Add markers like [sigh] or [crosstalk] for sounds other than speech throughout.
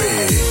Cauê.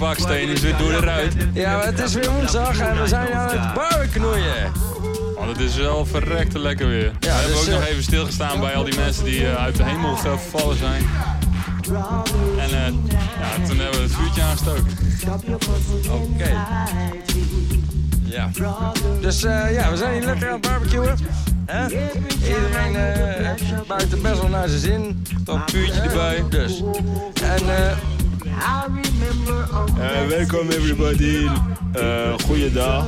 Baksteen is weer door de ruit. Ja, maar het is weer woensdag en we zijn aan het. Want het is wel verrekte lekker weer. Ja, we hebben dus, ook nog eh, even stilgestaan bij al die mensen die eh, uit de hemel gevallen zijn. En eh, ja, toen hebben we het vuurtje aangestoken. Oké. Ja. Dus ja, we zijn hier lekker aan het barbecuen. Iedereen heeft buiten best wel naar zijn zin. Dan vuurtje erbij. Dus. En eh, Uh, welkom everybody. Uh, goeiedag.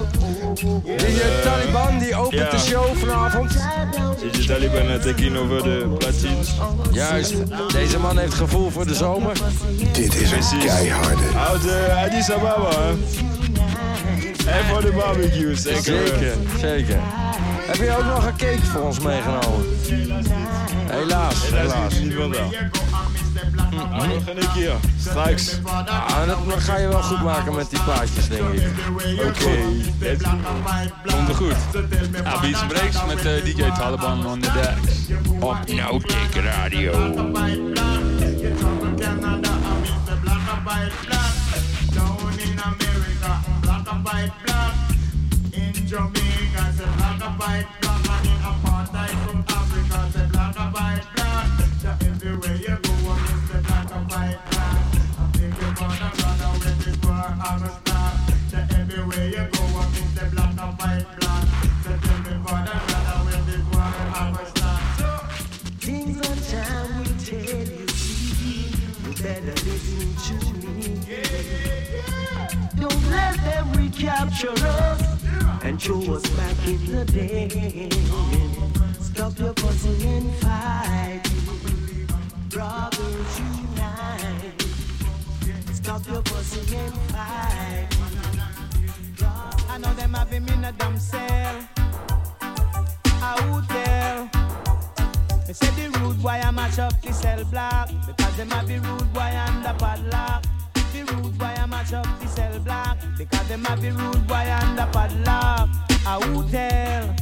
die eh, Taliban die opent Ja. de show vanavond. DJ Taliban uh, taking over de platines. Juist. Deze man heeft gevoel voor de zomer. Dit is een keiharde. Uit uh, Addis Ababa. En voor de barbecue, zeker. Zeker, zeker. Heb je ook nog een cake voor ons meegenomen? Helaas, Helaas helaas. Is niet vandaag. Maar nog een keer. Straks. Ah, dat ga je wel goed maken met die plaatjes, denk ik. Oké. let's go. Komt er goed. Ja, Beats and Breaks met eh, DJ Taliban on the decks. Op Nautic Radio. Jamaica, say black and white, black and in apartheid from Africa, say black and white, and show us back in the day. Stop your fussing and fighting. Brothers unite. Stop your fussing and fighting. I know them have him in a damn cell. I would tell. They say the rude boy I mash up the cell block because them have be rude boy under padlock. The rude boy I mash up the cell block because them have the rude boy under padlock. I would tell.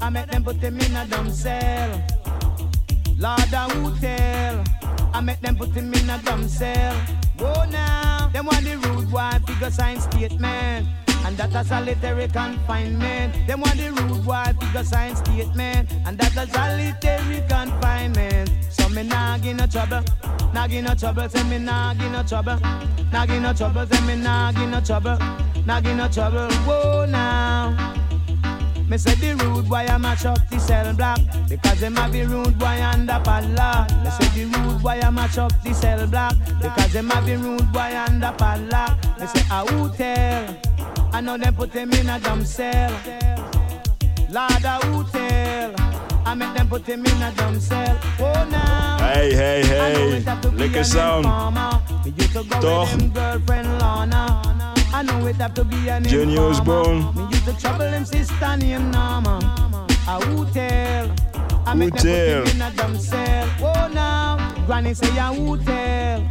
I make them put them in a dumb cell. Lord, I would tell. I make them put him in a dumb cell. Go now. Them want the rude boy figure sign statement. And that a solitary confinement. Them want the rude boy figure sign statement. And that a solitary confinement. So me nah give no trouble. Nah give no trouble. Say me nah give no trouble. Nah give no trouble. Say me nah give no trouble. Nah give no trouble. Whoa now. Me say the rude boy I mash up the cell block. Because them have the rude boy under padlock Me say the rude boy I mash up the cell block. Because them have the rude boy under padlock Me say I who tell? I know them put them in a dumb cell. Lord I who tell? I make them put him in a dumb cell. Oh now Hey, hey, hey. it have to be Lekker an sound. informer. Me used to go Toch? With them girlfriend Lana. I know it have to be an Jenny. Osborne. Me used to trouble him sister named Norma. I who tell. I make them put him in a dumb cell. Oh now, Granny say I who tell.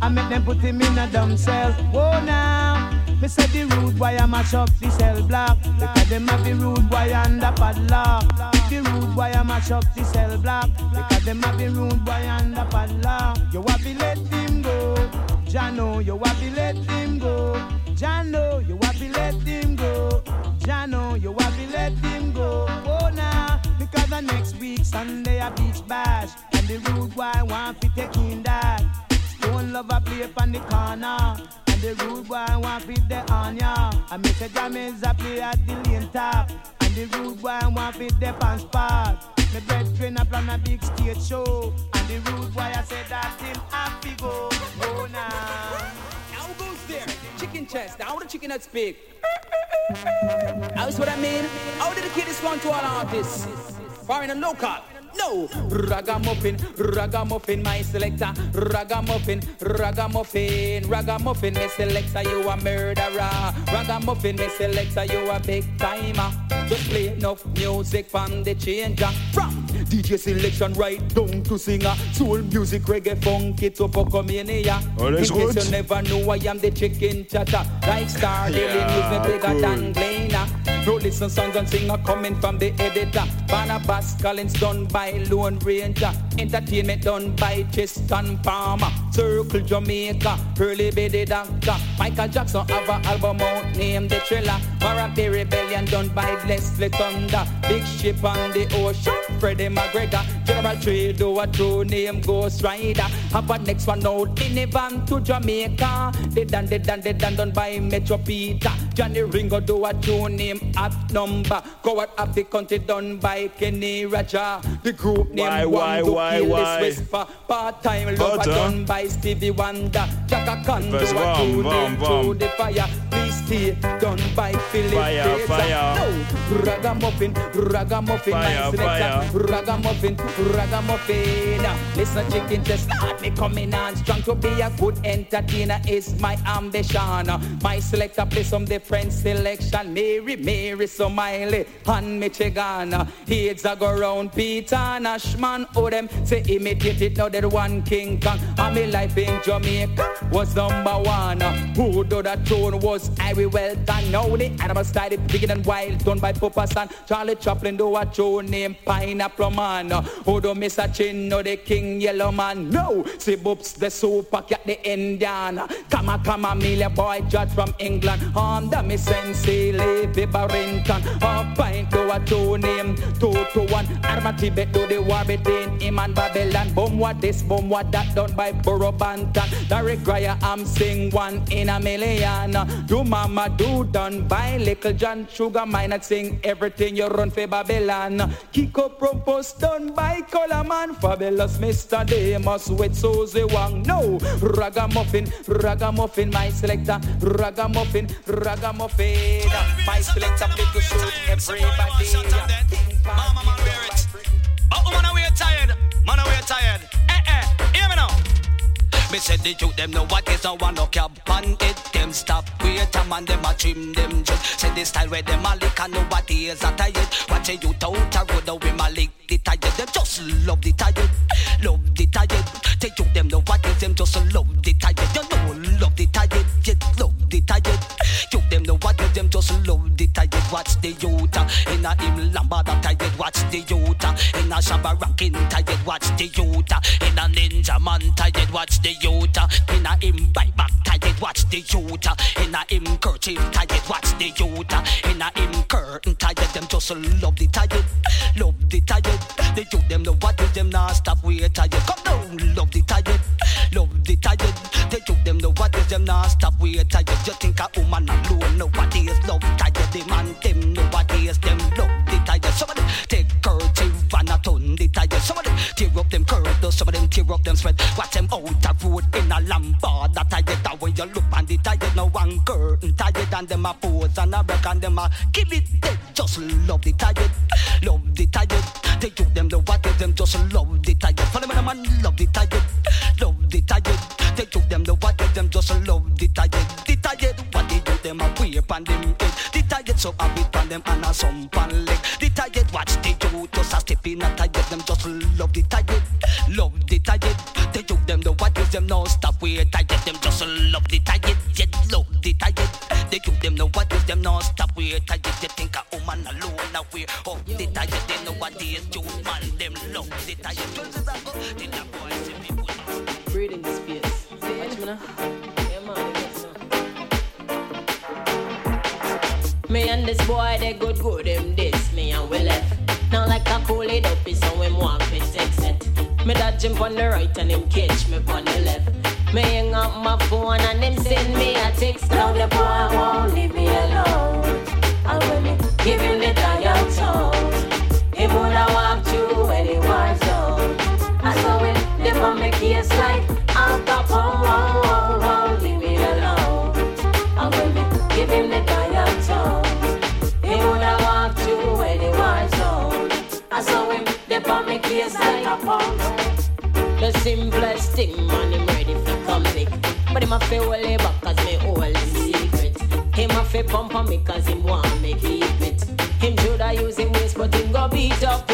I make them put him in a dumb cell. Oh now, me say the rude boy I mash up the cell block because them have the rude boy under padlock. The rude boy I mash up the cell block because them have the rude boy under padlock. You have to let him go, Jano. You have to let him go, Jano. You to let him go, Jano. You to let him go. Oh now, because the next week Sunday a beach bash and the rude boy want to take in that. Stone lover play up on the corner. And the rude boy want fit the on ya. I make a Jamaica play at the lane top. And the rude boy want fit the pants part. My brethren a plan a big stage show. And the rude boy I said that him happy go. Oh now. How goes there? Chicken chest. How the chicken that speak? That's what I mean. How did the kid respond to all artists? Foreign and local. No, ragamuffin, ragamuffin, my selector, ragamuffin, ragamuffin, ragamuffin, my selector, you a murderer, ragamuffin, my selector, you a big timer. Just play enough music from the changer, from DJ selection right down to singer, soul music, reggae, funky to Pocomania. Oh, that's In case good. you never know, I am the chicken chatter, like Star Daily Yeah, News, me bigger cool. than Glenna. No listen songs and singer coming from the editor. Barnabas Collins done by Lone Ranger. Entertainment done by Tristan Palmer. Circle Jamaica, Early Baby Doctor. Michael Jackson have an album out named The Thriller. Marathi Rebellion done by Leslie Thunder. Big Ship on the Ocean, Freddie McGregor. General Trade, a true name Ghost Rider. Have a next one out in a van to Jamaica. They done, they done, they done done by Metro Peter. Johnny Ringo do a true name at number. Go out of the country done by Kenny Raja. The group name Why, One why, to why, Kill why? This Whisper. Part-time lover Butter. done by Stevie Wonder. Chaka Khan do a true name to the fire. Stay done by Philip Fire, Fraser. fire. No, ragamuffin, ragamuffin, Fire, my selector. fire. Ragamuffin, ragamuffin. Ah, Listen, chicken just start me coming on strong to be a good entertainer is my ambition. Ah, my selector play some different selection. Mary, Mary, so Miley, and Michigan. Ah, heads a go round Peter Nashman. Oh, them say imitate it now that one King Kong. And me life in Jamaica was number one. Who do that tune was Harry Welton. Now the animal style is bigger than wild. Done by Papa San. Charlie Chaplin do a tune named Pineapple Man. Who do Mr. Chin no the King Yellowman. No, see Boops the super cat the Indian. Come on, come on, Amelia boy judge from England. On the me sensei Levi Barrington. A pint do a tune name two to one. Arma Tibet do the war between him and Babylon. Boom what this, boom what that done by Burro Banton. Derek Gryer, I'm sing one in a million. Do mama do done by Little John Sugar Mine sing everything you run for Babylon. Kiko Propose done by Coleman. Fabulous Mr. Demus with Susie Wang. No, Ragamuffin, Ragamuffin, my selector. Ragamuffin, Ragamuffin. My selector play to suit everybody. Mama, man, wear it. Oh, man, we are tired. Man, we are tired. Me said the youth them know what is a one no cap on it. Them stop wait a man them a trim them just say the style where them a lick and nobody is a tired. Watch a youth out a road we ma lick the tired them just love the tired love the tired the youth them know what is them just love the tired you know love the tired yeah, love the tired youth them know what is them just love watch the youth uh, in a him lambada tired watch the youth uh, in a shabba ranking tired watch the youth uh, in a ninja man tired watch the youth in a him bike back tired watch the youth in a him kerchief tired watch the youth in a him curtain tired them just love the tired love the tired the youth them know what is them now stop wait tired come down love the tired love the tired the youth them know what is them now stop wait tired you think a woman alone nobody is love tired the man them nobody is them love the tired somebody take kerchief and a ton the tired somebody tear up them curtains some of them tear up them spread watch them out a road in a lambada that tired that when you look on the tired no one curtain tired and them a pose and a break and them a give it they just love the tired love the tired they took them the what them just love the tired so a bit them and a some pan leg. The tired watch the youth just a step in a tired them just love the tired. Love the tired. They took them the what is them no stop we tired. Them just love the tired. Yet love the tired. They took them the what is them no stop we tired. They think a woman alone now we oh the tired. They know what is youth man them love the tired boy, they good, good, him this, me and we left. Now like a cool it up, is how him want fit sex set. Me dodge him on the right and him catch me on the left. Me hang up my phone and him send me a text. Now the boy won't leave me alone. When me give him the dial tone, simplest thing, man, him ready for come lick. But him a fi hold it back cause me hold him secret. Him a fi pump on me cause him want me keep it. Him shoulda use him waist but him go beat up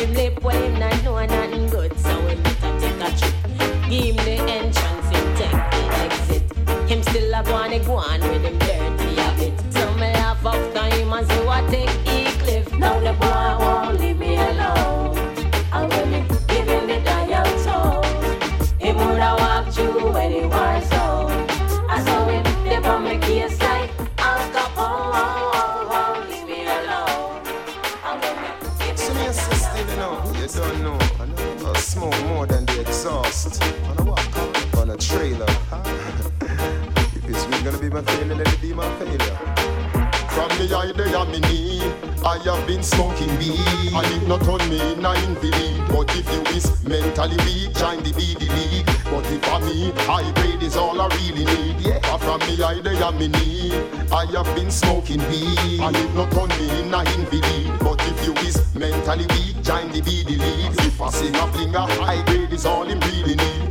eye they me I have been smoking weed. And it not on me in a invalid But if you is mentally weak Join the BD league But if for me High grade is all I really need. Yeah. From me eye they me knee. I have been smoking weed. And it not on me in a invalid But if you is mentally weak Join the BD league If I sing a fling a high grade is all him really need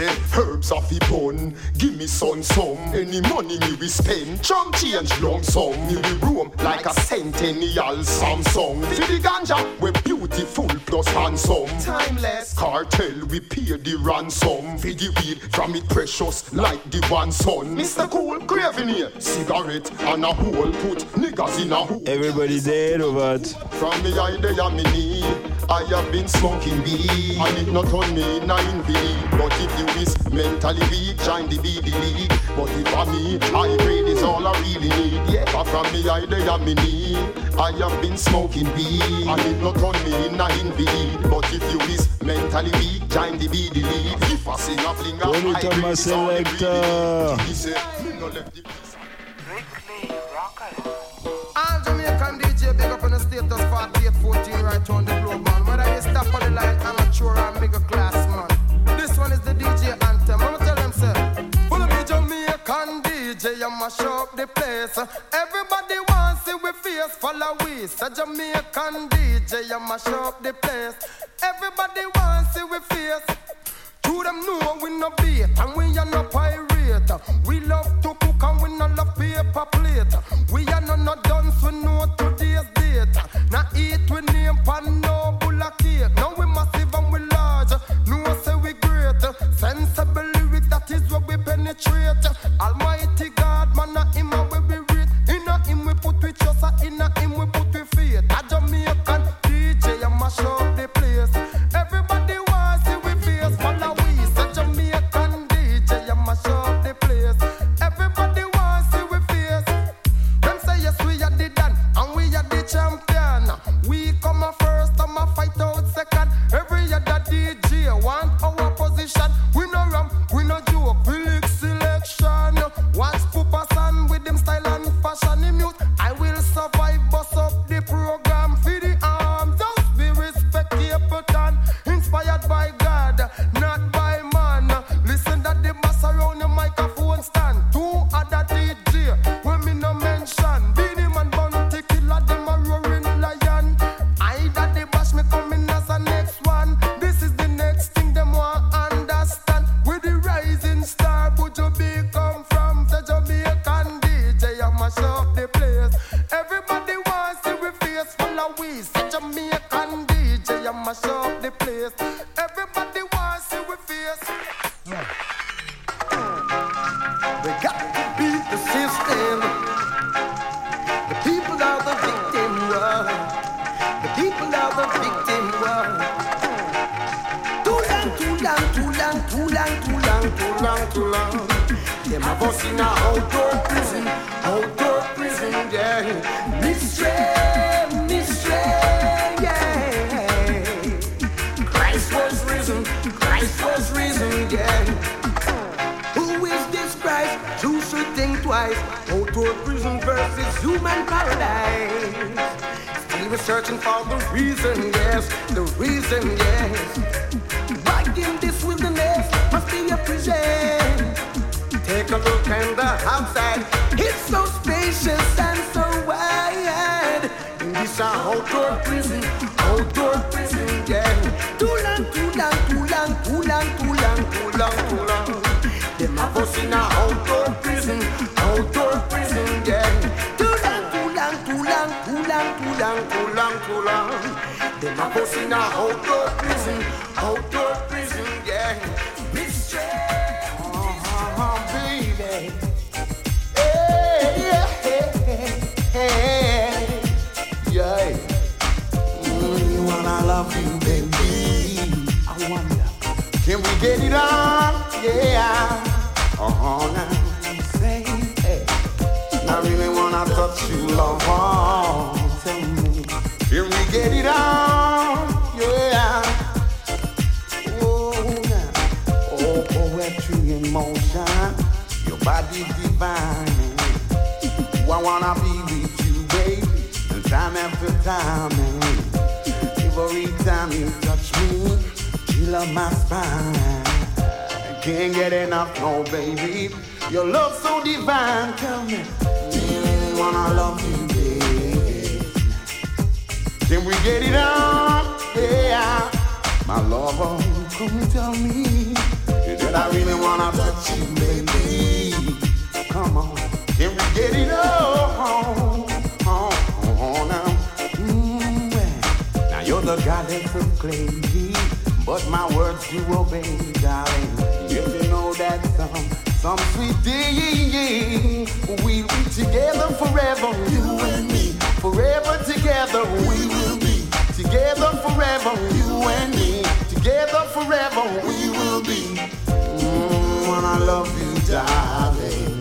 say herbs off the bun Give me some some. Any money me we spend Chum change lump sum. Me we roam like a centennial Samsung. See the ganja we beautiful plus handsome. Timeless. Cartel we pay the ransom. For the weed from it precious like the one son. Mr. Cool craving here. Cigarette and a hole Put niggas in a hole. Everybody dead or what? From me eye they are me knee I have been smoking weed And it not on me nine V But if you is mentally weak Join the BD league But if for me High grade is all I really need. Yeah but From me eye they are me knee. I have been smoking weed And it not on me nine V But if you is mentally weak Join the BD league If I sing a fling a Put it high on my grade is all I really selector. need status 4814 right on the globe, man. Whether you stop on the line, class, man. This one is the DJ anthem. I'ma tell them, say, full of Jamaican DJ, I mash up the place. Everybody wants see we face, follow we. Say Jamaican DJ, I mash up the place. Everybody wants see we face. To them know we no bait and we are no pirate. We love to cook and we no love paper plate. We are no no dance we today's date. Now eat we name pan no bull a cake. Now Can we get it on? Yeah. Uh-huh now. Say, hey. I really wanna touch you long. Tell me. Can we get it on? Yeah. Oh now. Oh poetry in motion. Your body divine. I wanna be with you, baby. Time after time, man. Every time you touch me chill up my spine. Can't get enough, no, baby. Your love so divine, tell me, do you really wanna love you, baby? Can we get it on? Yeah, my lover, come tell me that I really wanna touch you, baby. Come on, can we get it on? Oh, oh, now, mm, yeah. now you're the goddess of clay, but my words you obey, darling. If you know that some, some sweet day, we'll be together forever, you and me. Forever together, we will be together forever, you and me. Together forever, we will be. Mm, when I love you, darling.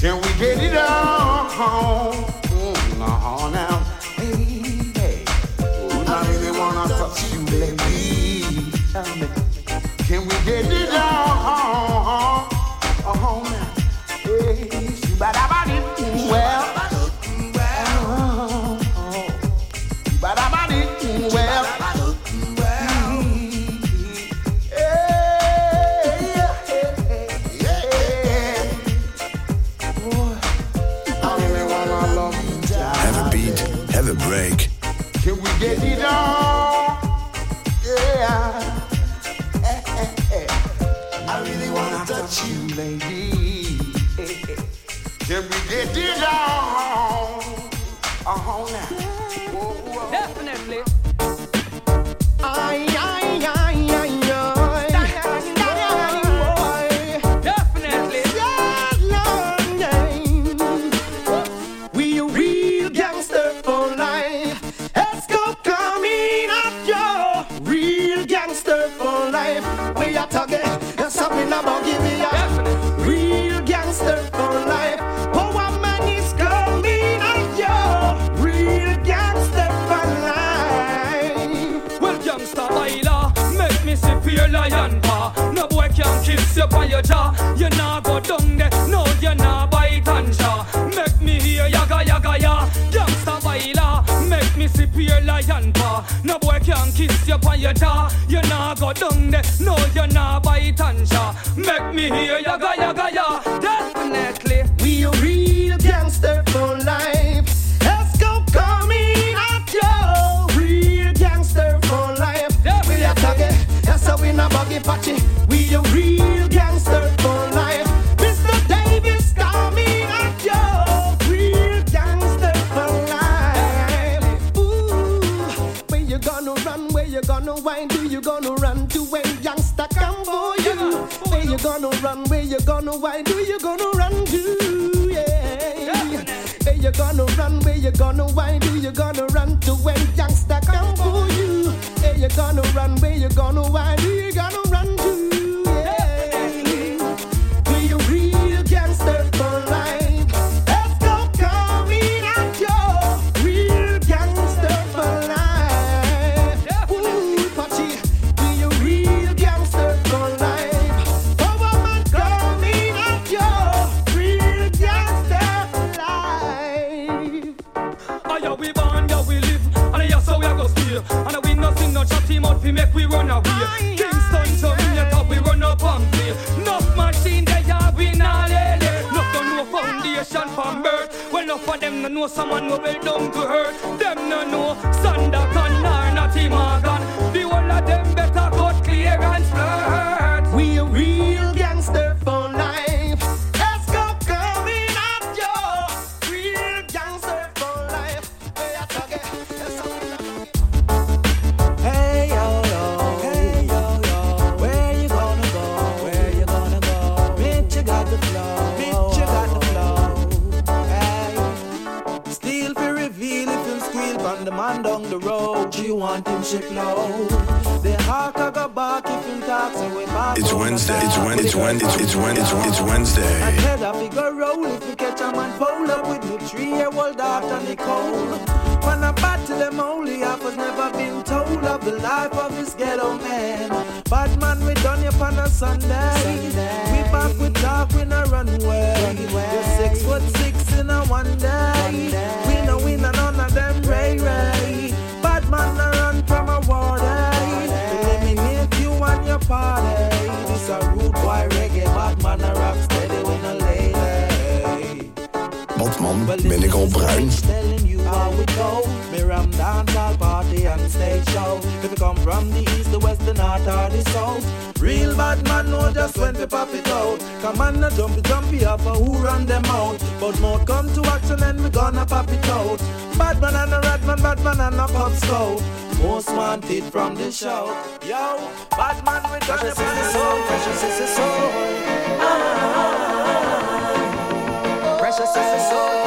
Can we get it on? Mm, no, now. Hey, hey. Oh, I really wanna touch you, baby. Can we get it on? You on your jaw. You nah go down there, no you nah bite and jaw. Make me hear yaga yaga ya. ya. Definitely. We a real gangster for life. Esco coming at you. Real gangster for life. We are talking. That's how we not buggy patchy. You gonna wind? Do you gonna run to when youngster come for you? Hey, you gonna run? Where you gonna wind? Do you gonna someone no build down to It's when. It's. It's when. It's it's I Wednesday. head a figure roll if we catch a man fold up with me three year old daughter Nicole. When I bat to them only half has never been told of the life of this ghetto man. Bad man, we done you on a Sunday. Sunday. We back with talk, we no runway. runway. We're six foot six in a. One day. Ben ik al bruin? how we go. Me ram dance all party and stage show. If you come from the east, the west, the north or the south. Real bad man know just when to pop it out. Come on, no jumpy jumpy up, who run them out? But more come to action and we gonna pop it out. Bad man and a rat man, bad man and a pop scout. Most wanted from the show. Yo, bad man we got the soul, precious is the soul. Ah, ah, ah, ah precious is the soul,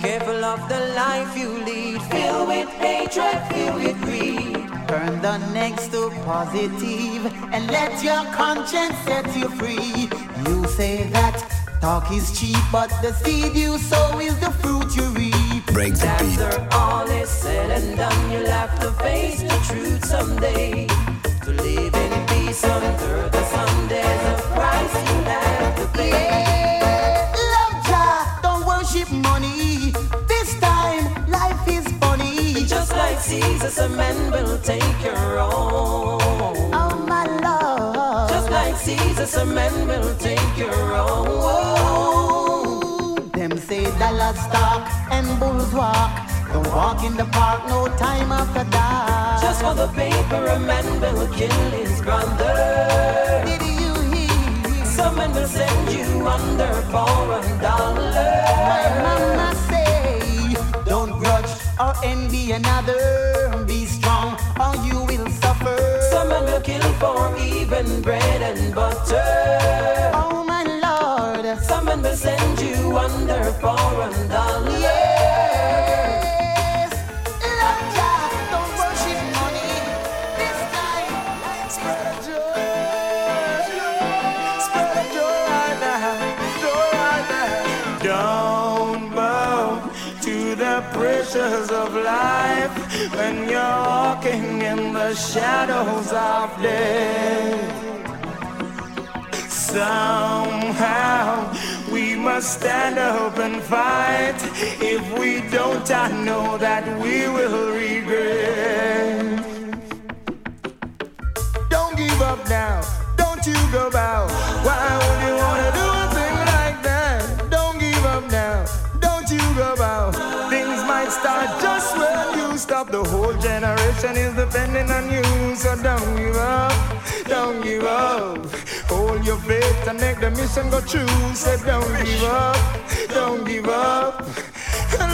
careful of the life you lead. Filled with hatred, filled with greed. Turn the next to positive and let your conscience set you free. You say that talk is cheap, but the seed you sow is the fruit you reap. Break the beat. After all is said and done, you'll have to face the truth someday. To live in peace under the sun, there's a price you have to pay. Yeah, love Jah, don't worship money. Just like Jesus, a man will take your own. Oh my lord. Just like Jesus, a man will take your own. Them say dollars talk and bulls walk. Don't walk in the park, no time after dark. Just for the paper, a man will kill his brother. Did you hear? Some men will send you under for a dollar. Another. Be strong or you will suffer. Some men will kill for even bread and butter. Oh my lord. Some men will send you under for a dollar. Walking in the shadows of death. Somehow we must stand up and fight. If we don't, I know that we will regret. Don't give up now. Don't you go bow. Why would you wanna do a thing like that? Don't give up now. Don't you go bow. Things might start just stop. The whole generation is depending on you. So don't give up. Don't give up. Hold your faith and make the mission go true. Say don't give up. Don't give up.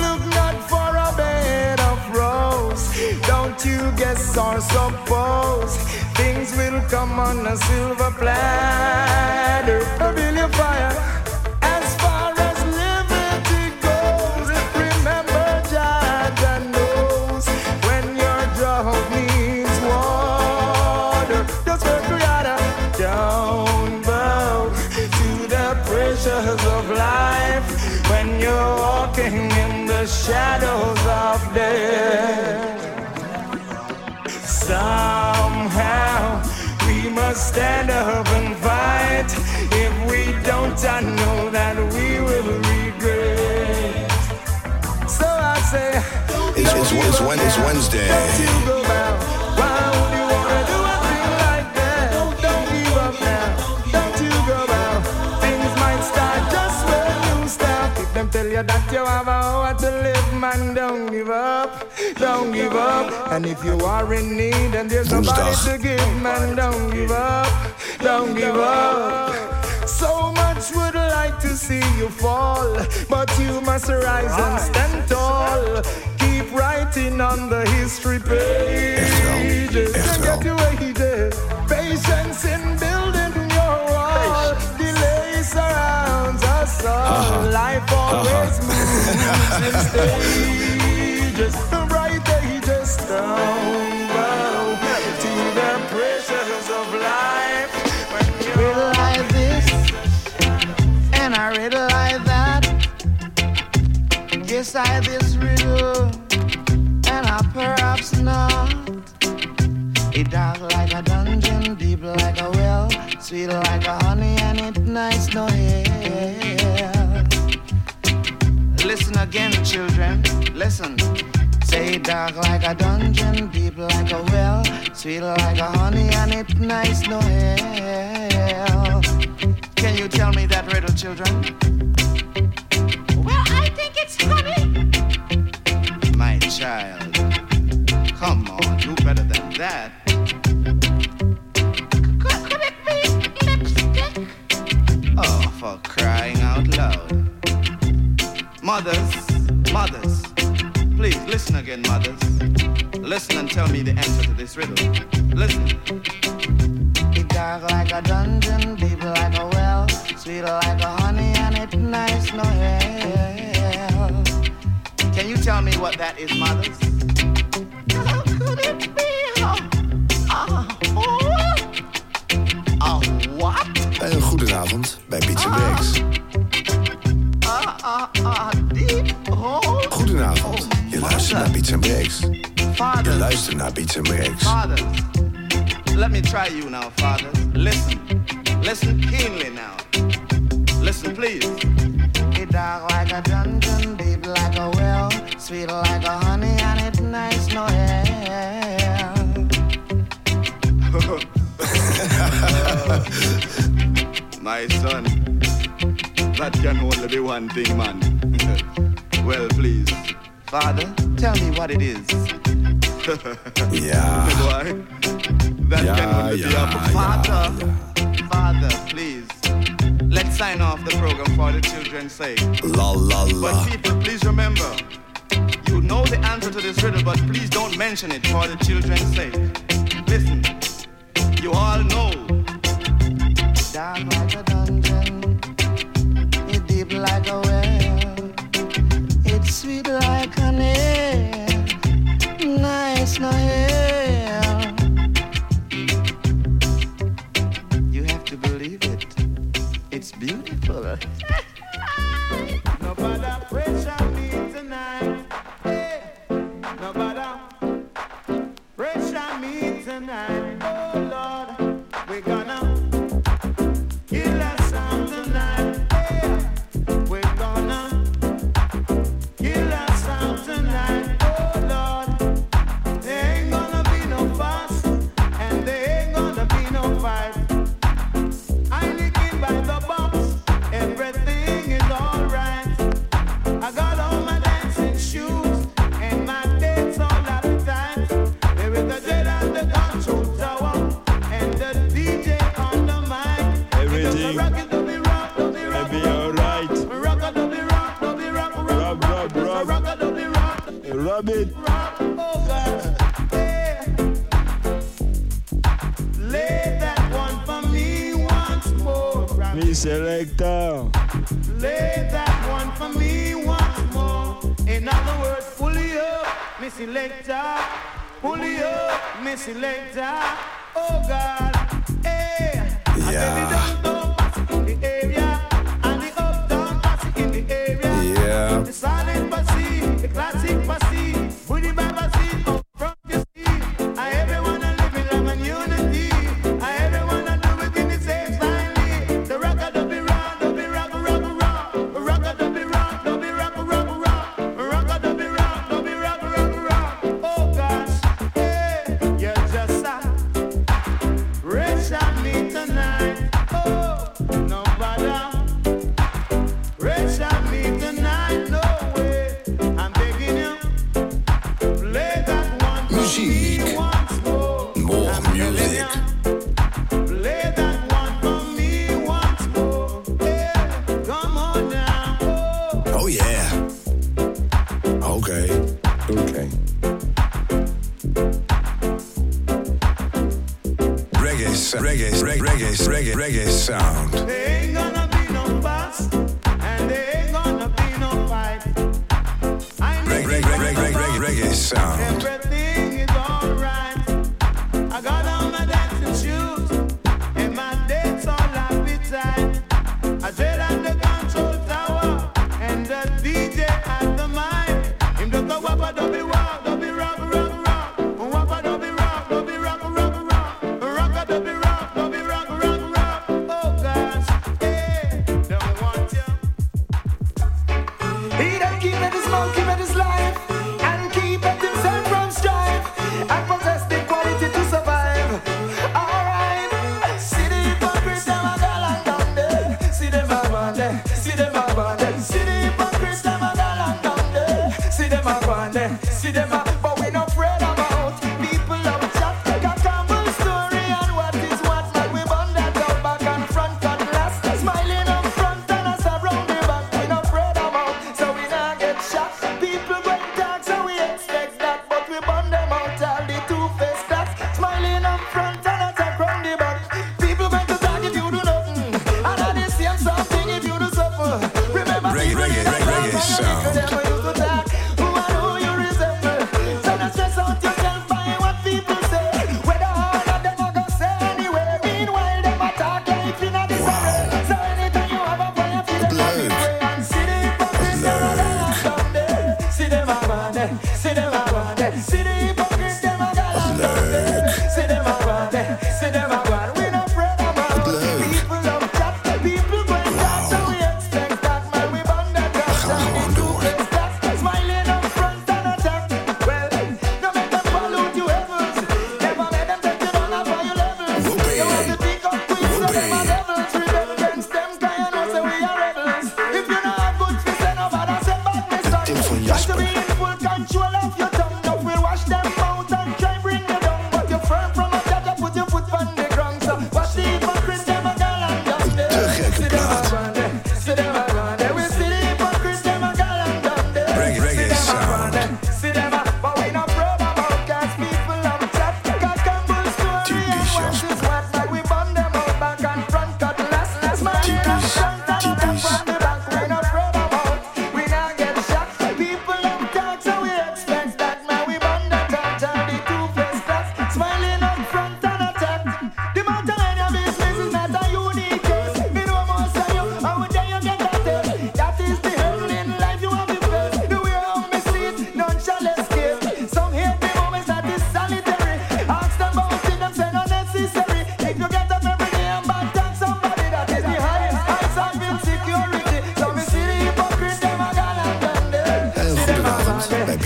Look not for a bed of rose. Don't you guess or suppose things will come on a silver platter. Build your fire. Shadows of death. Somehow we must stand up and fight. If we don't, I know that we will regret. So I say, It's, it's, it's, it's Wednesday. You that you have a hour to live, man, don't give up. Don't give up. And if you are in need and there's nobody Woensdag. to give, man, don't give up. Don't give up. So much would like to see you fall, but you must rise and stand tall. Keep writing on the history pages. Echt You get your wages. Patience in building your wall. Delay surrounds uh-huh. life always uh-huh. moves in [laughs] stages, bright ages down below to the pressures of life. When you realize this, and I realize that. Yes, I this riddle, and I perhaps not. It dark like a dungeon, deep like a well, sweet like a honey, and it nice no hair listen again, children. Listen. Say dark like a dungeon, deep like a well, sweet like a honey, and it nice no hell. Can you tell me that riddle, children? Well, I think it's funny. My child, come on, do better than that. be the answer to this riddle.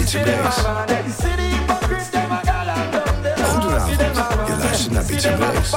Down there. Goedenavond, je luistert naar Beats 'n Breaks.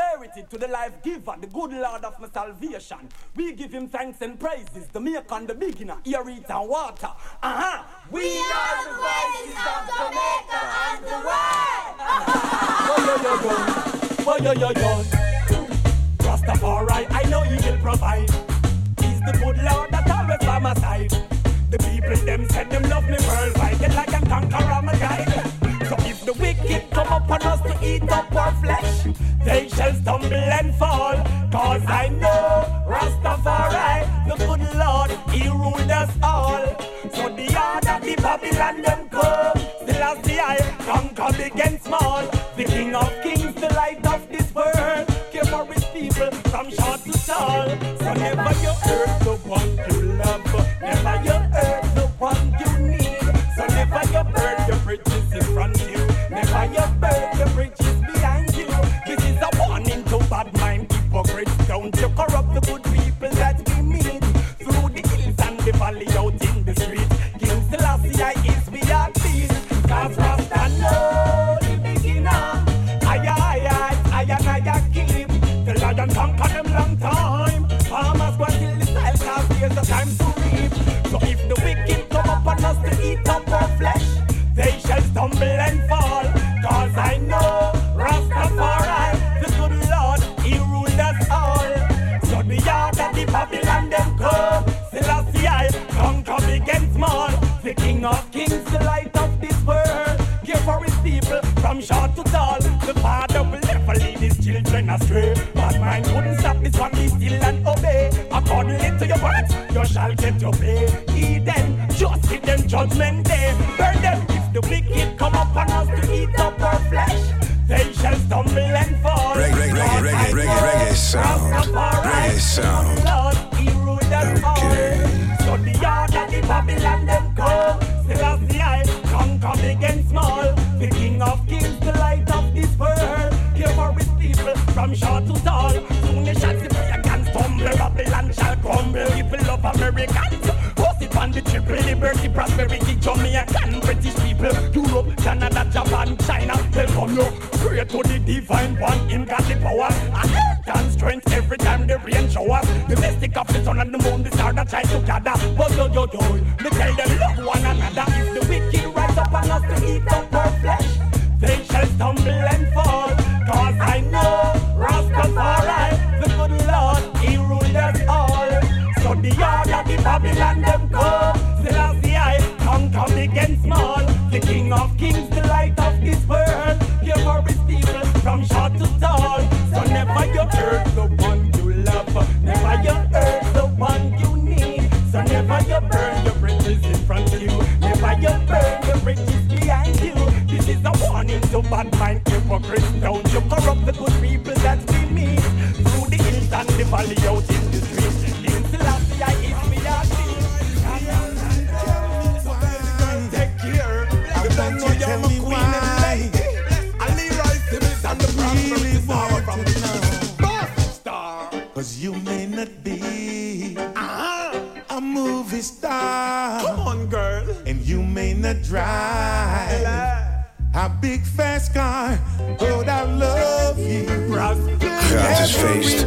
Prosperity to the life giver, the good Lord of my salvation. We give him thanks and praises, the maker and the beginner, ear, eat, and water. Uh-huh. We, We are the voices of Jamaica and the world. Oh, yo, yo, yo, yo. Rastafari, I know he will provide. He's the good Lord that always by my side. The people them said them love me worldwide. They like I'm conqueror, my guide. If the wicked come upon us to eat up our flesh, they shall stumble and fall. Cause I know Rastafari, the good Lord, he ruled us all. So the of the Babylon them come. Still as the eye, conquer big and small. The King of Kings, the light of this world. Care for his people from short to tall. So never you hurt the one you love. Never you hurt the one you need. So never you burn the bridges in front of you. You burn the bridges shall get your pay. Eden, just give them judgment day. Burn them if the wicked come upon us to eat up our flesh. They shall stumble and fall. Reggae, reggae, reggae, reggae, reggae sound. Reggae sound. Lord, he ruled us all. So the yard of the Babylon prosperity, Jamaican, British people, Europe, Canada, Japan, China. Welcome you. Pray to the divine one. Him got the power. And health and strength every time the rain showers. The mystic of the sun and the moon, the star that shine together. But yo yo yo, me tell them love one another. If the wicked rise up on us to eat up our flesh, they shall stumble and movie star. Come on, girl. And you may not drive a big fast car. But I love you. Gratis feest.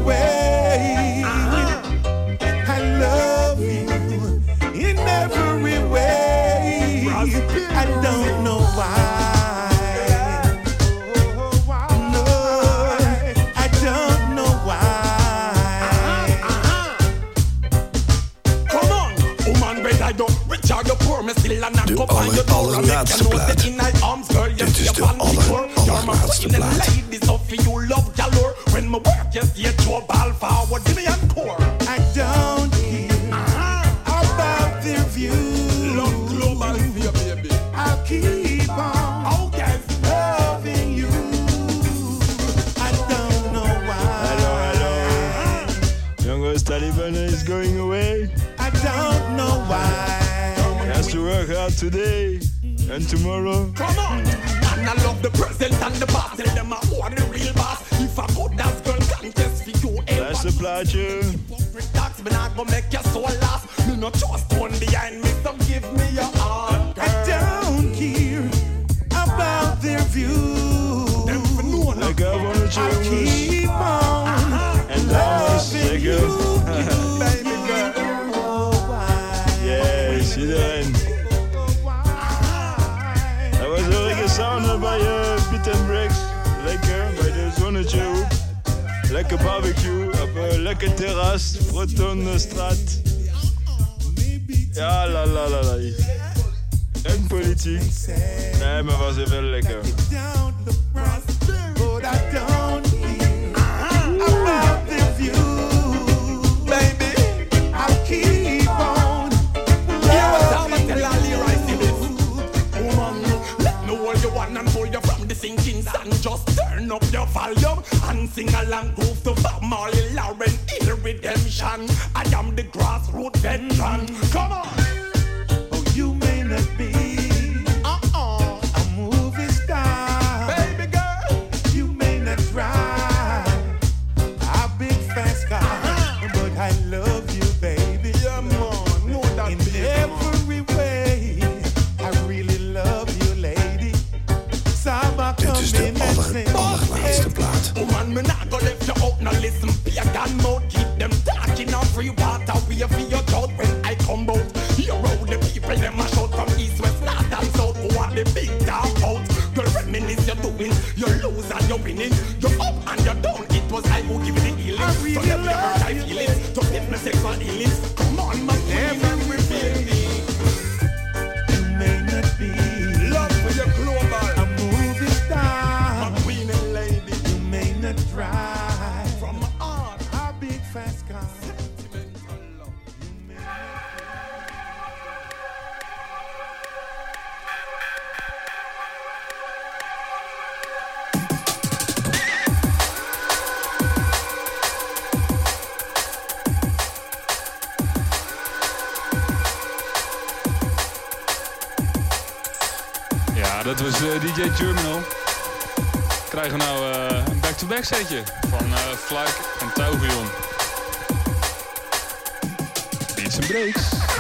De up on your door. I make allerlaatste plaat. that in my arms, girl, you Dit is de aller, before. You're my allerlaatste plaat. Today and tomorrow. Come on. And I love the present and the past. Tell them I want the real boss. If I could dance, girl, contest for you. eh, That's the plaatje. Hypocrite dogs, me not gonna make your soul last. Me no trust one behind me, so give me your que barbecue, lekker terras, Bretonstraat. Ja, la la la la. En politiek. Nee, maar was het wel lekker. just turn up your volume and sing along. Marley Lauren, ill redemption. I am the grassroots veteran. Come on. was I will give the healing. To them, the earth I feel. To them, the sexual healing. DJ Terminal krijgen we nou eh, een back-to-back setje van uh, en Touvion. Beats and Breaks.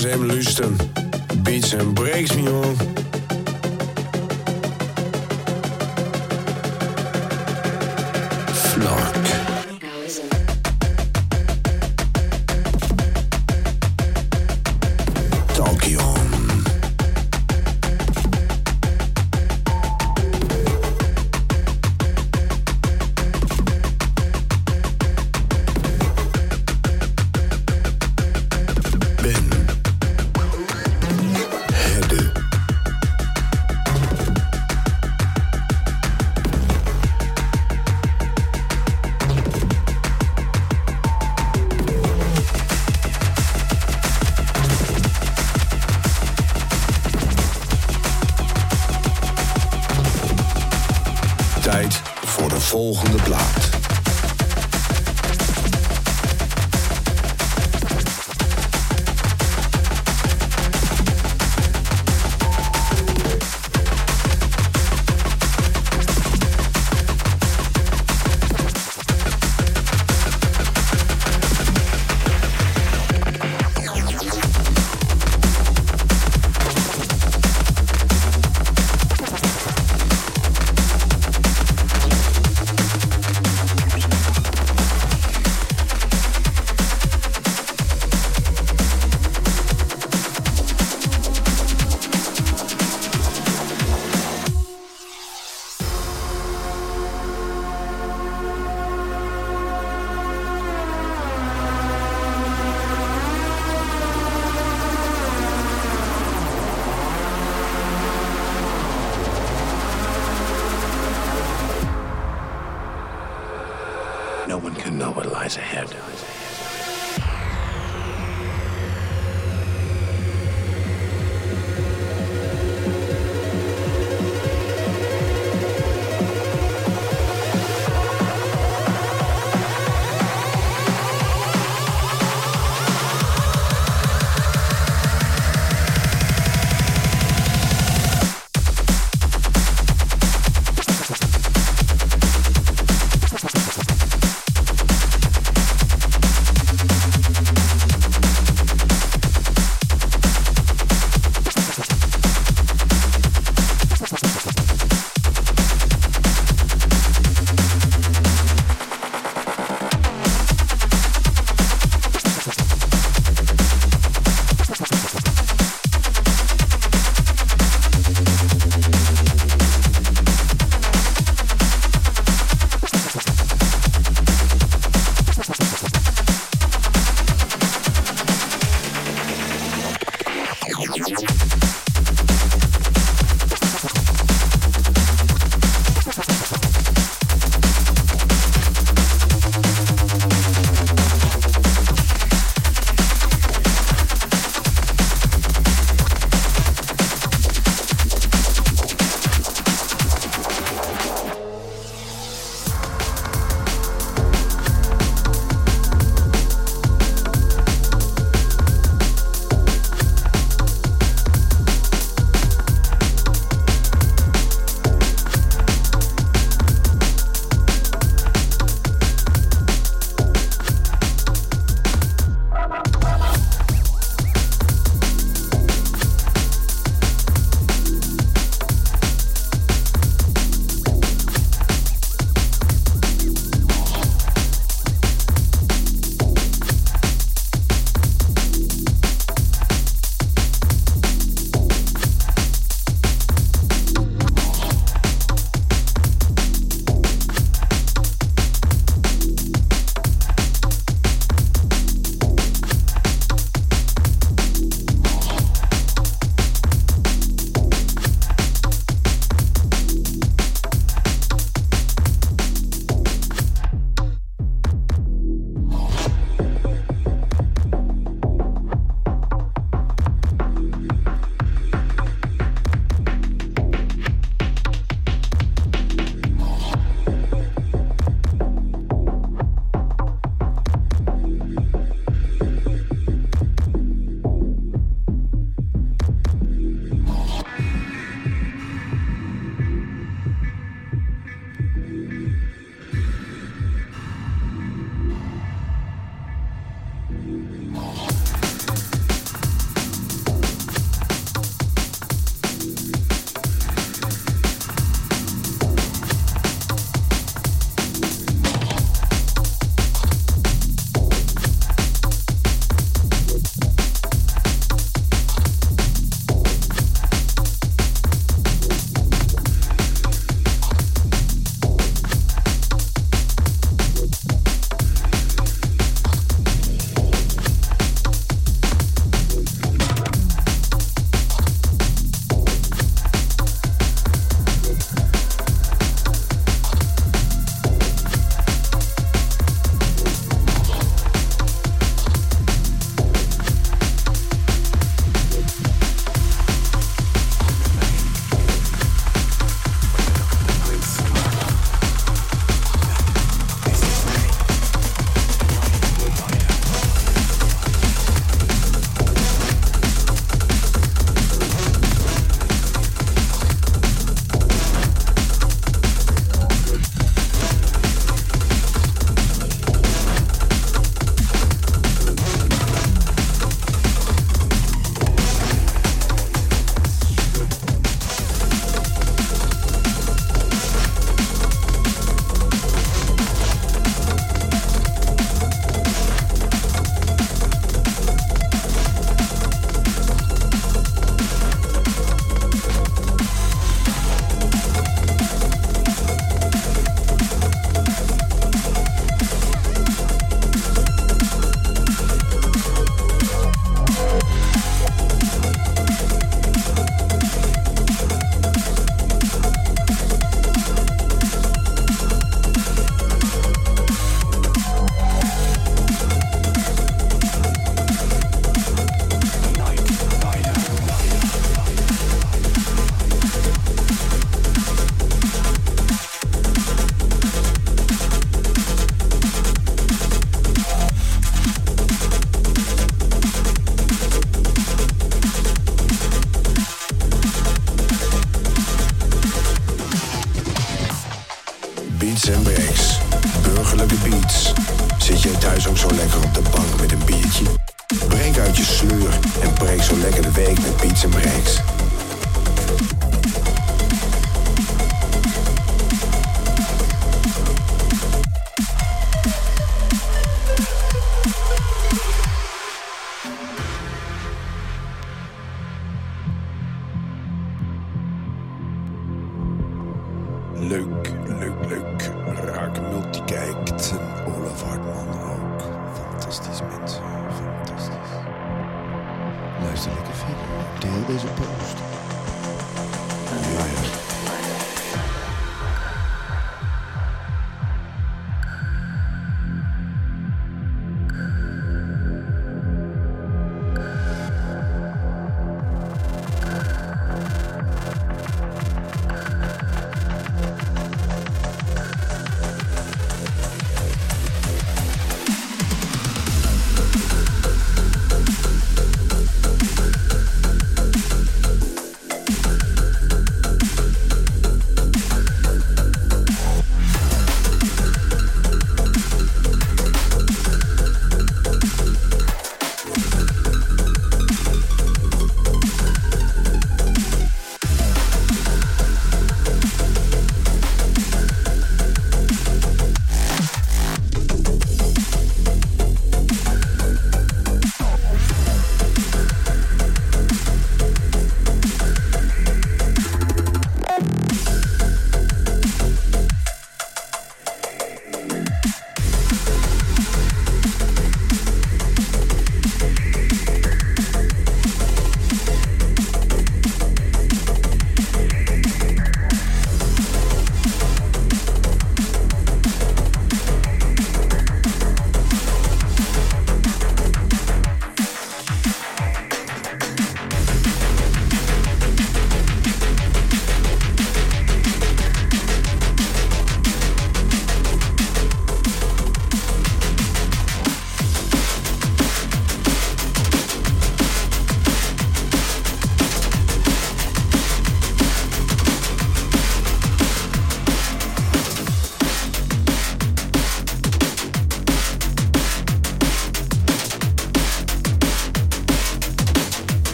Was nou eens even luisteren. Beats en breaks me on.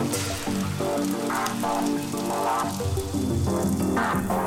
Thank you.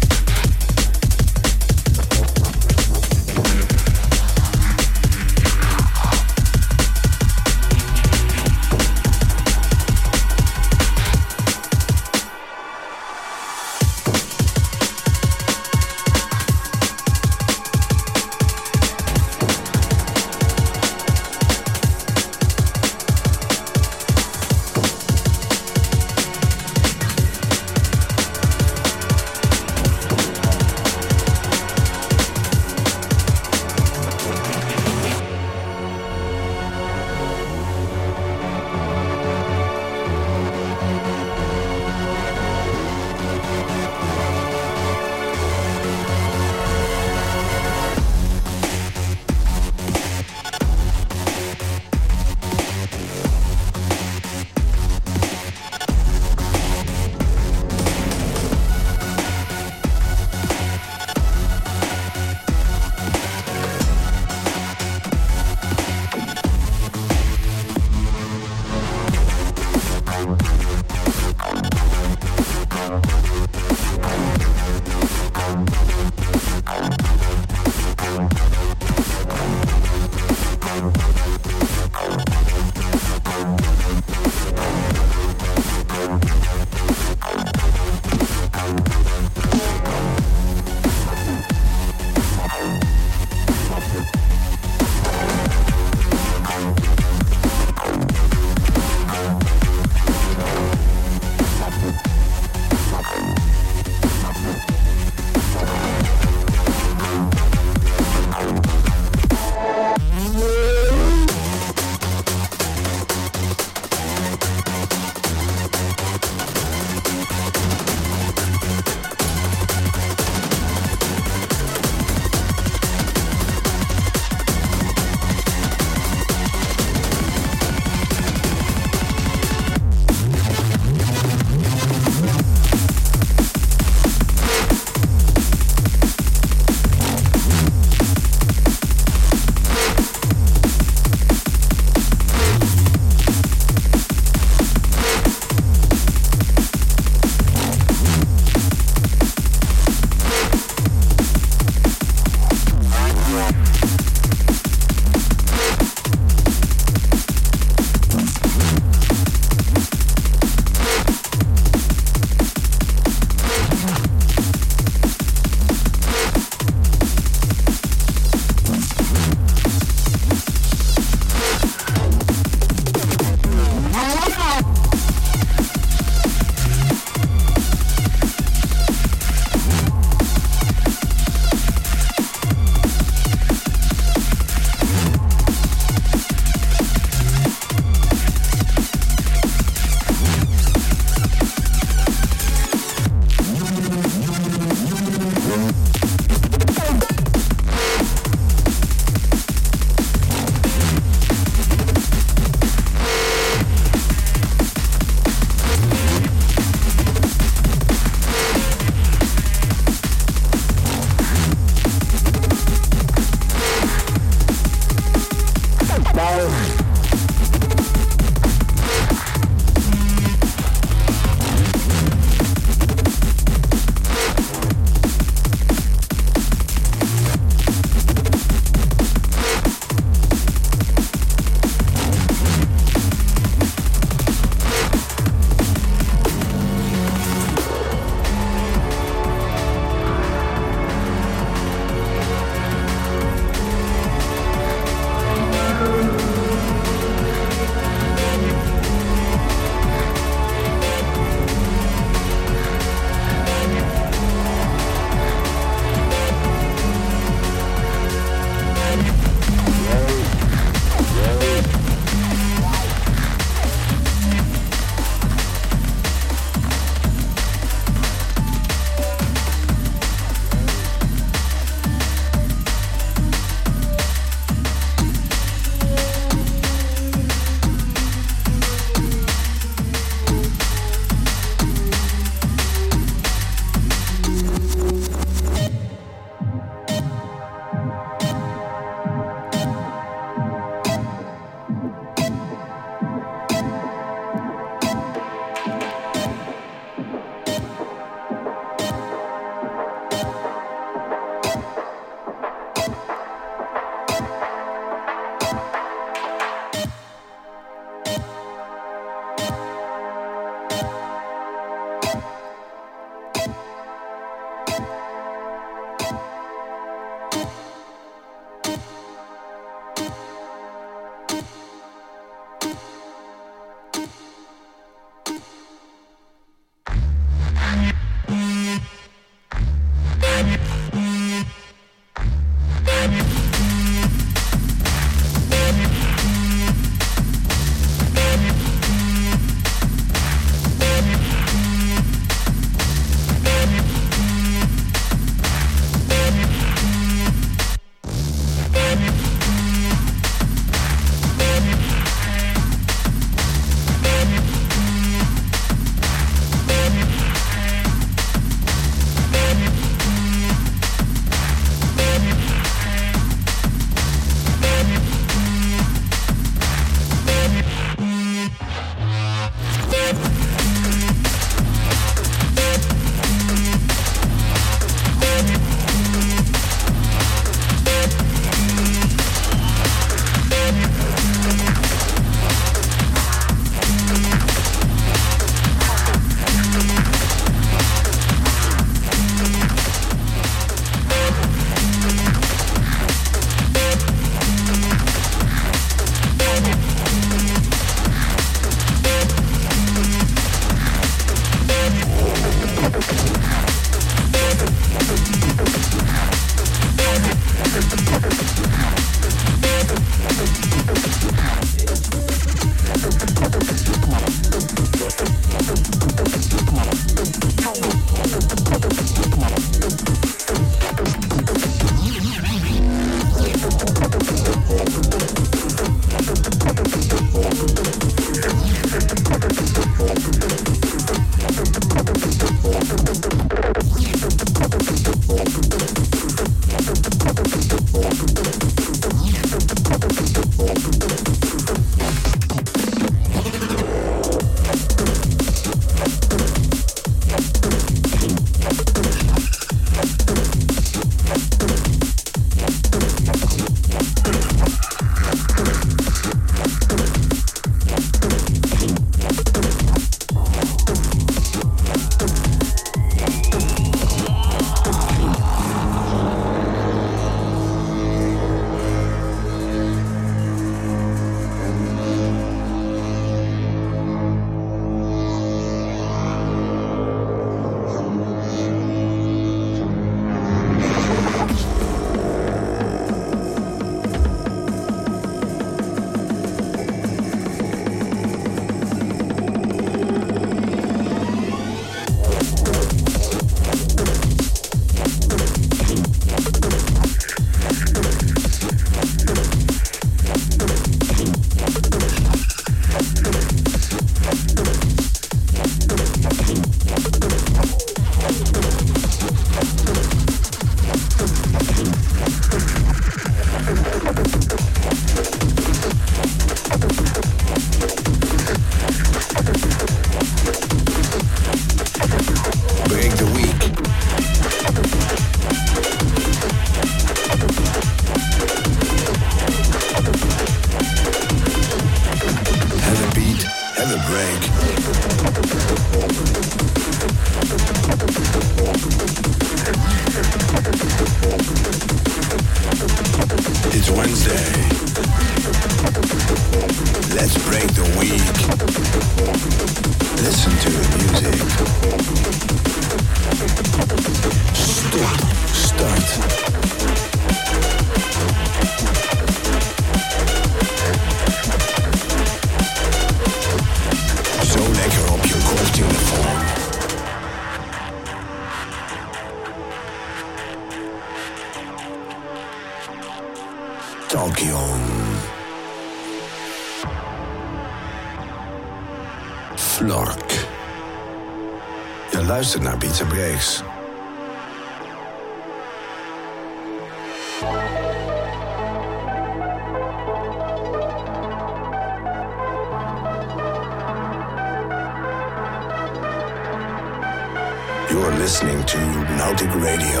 To Nautic Radio.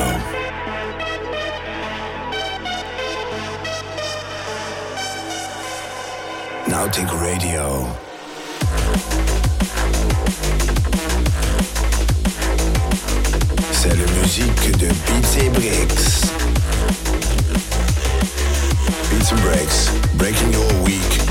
Nautic Radio. C'est la musique de Beats et Breaks. Beats 'n Breaks, breaking your week.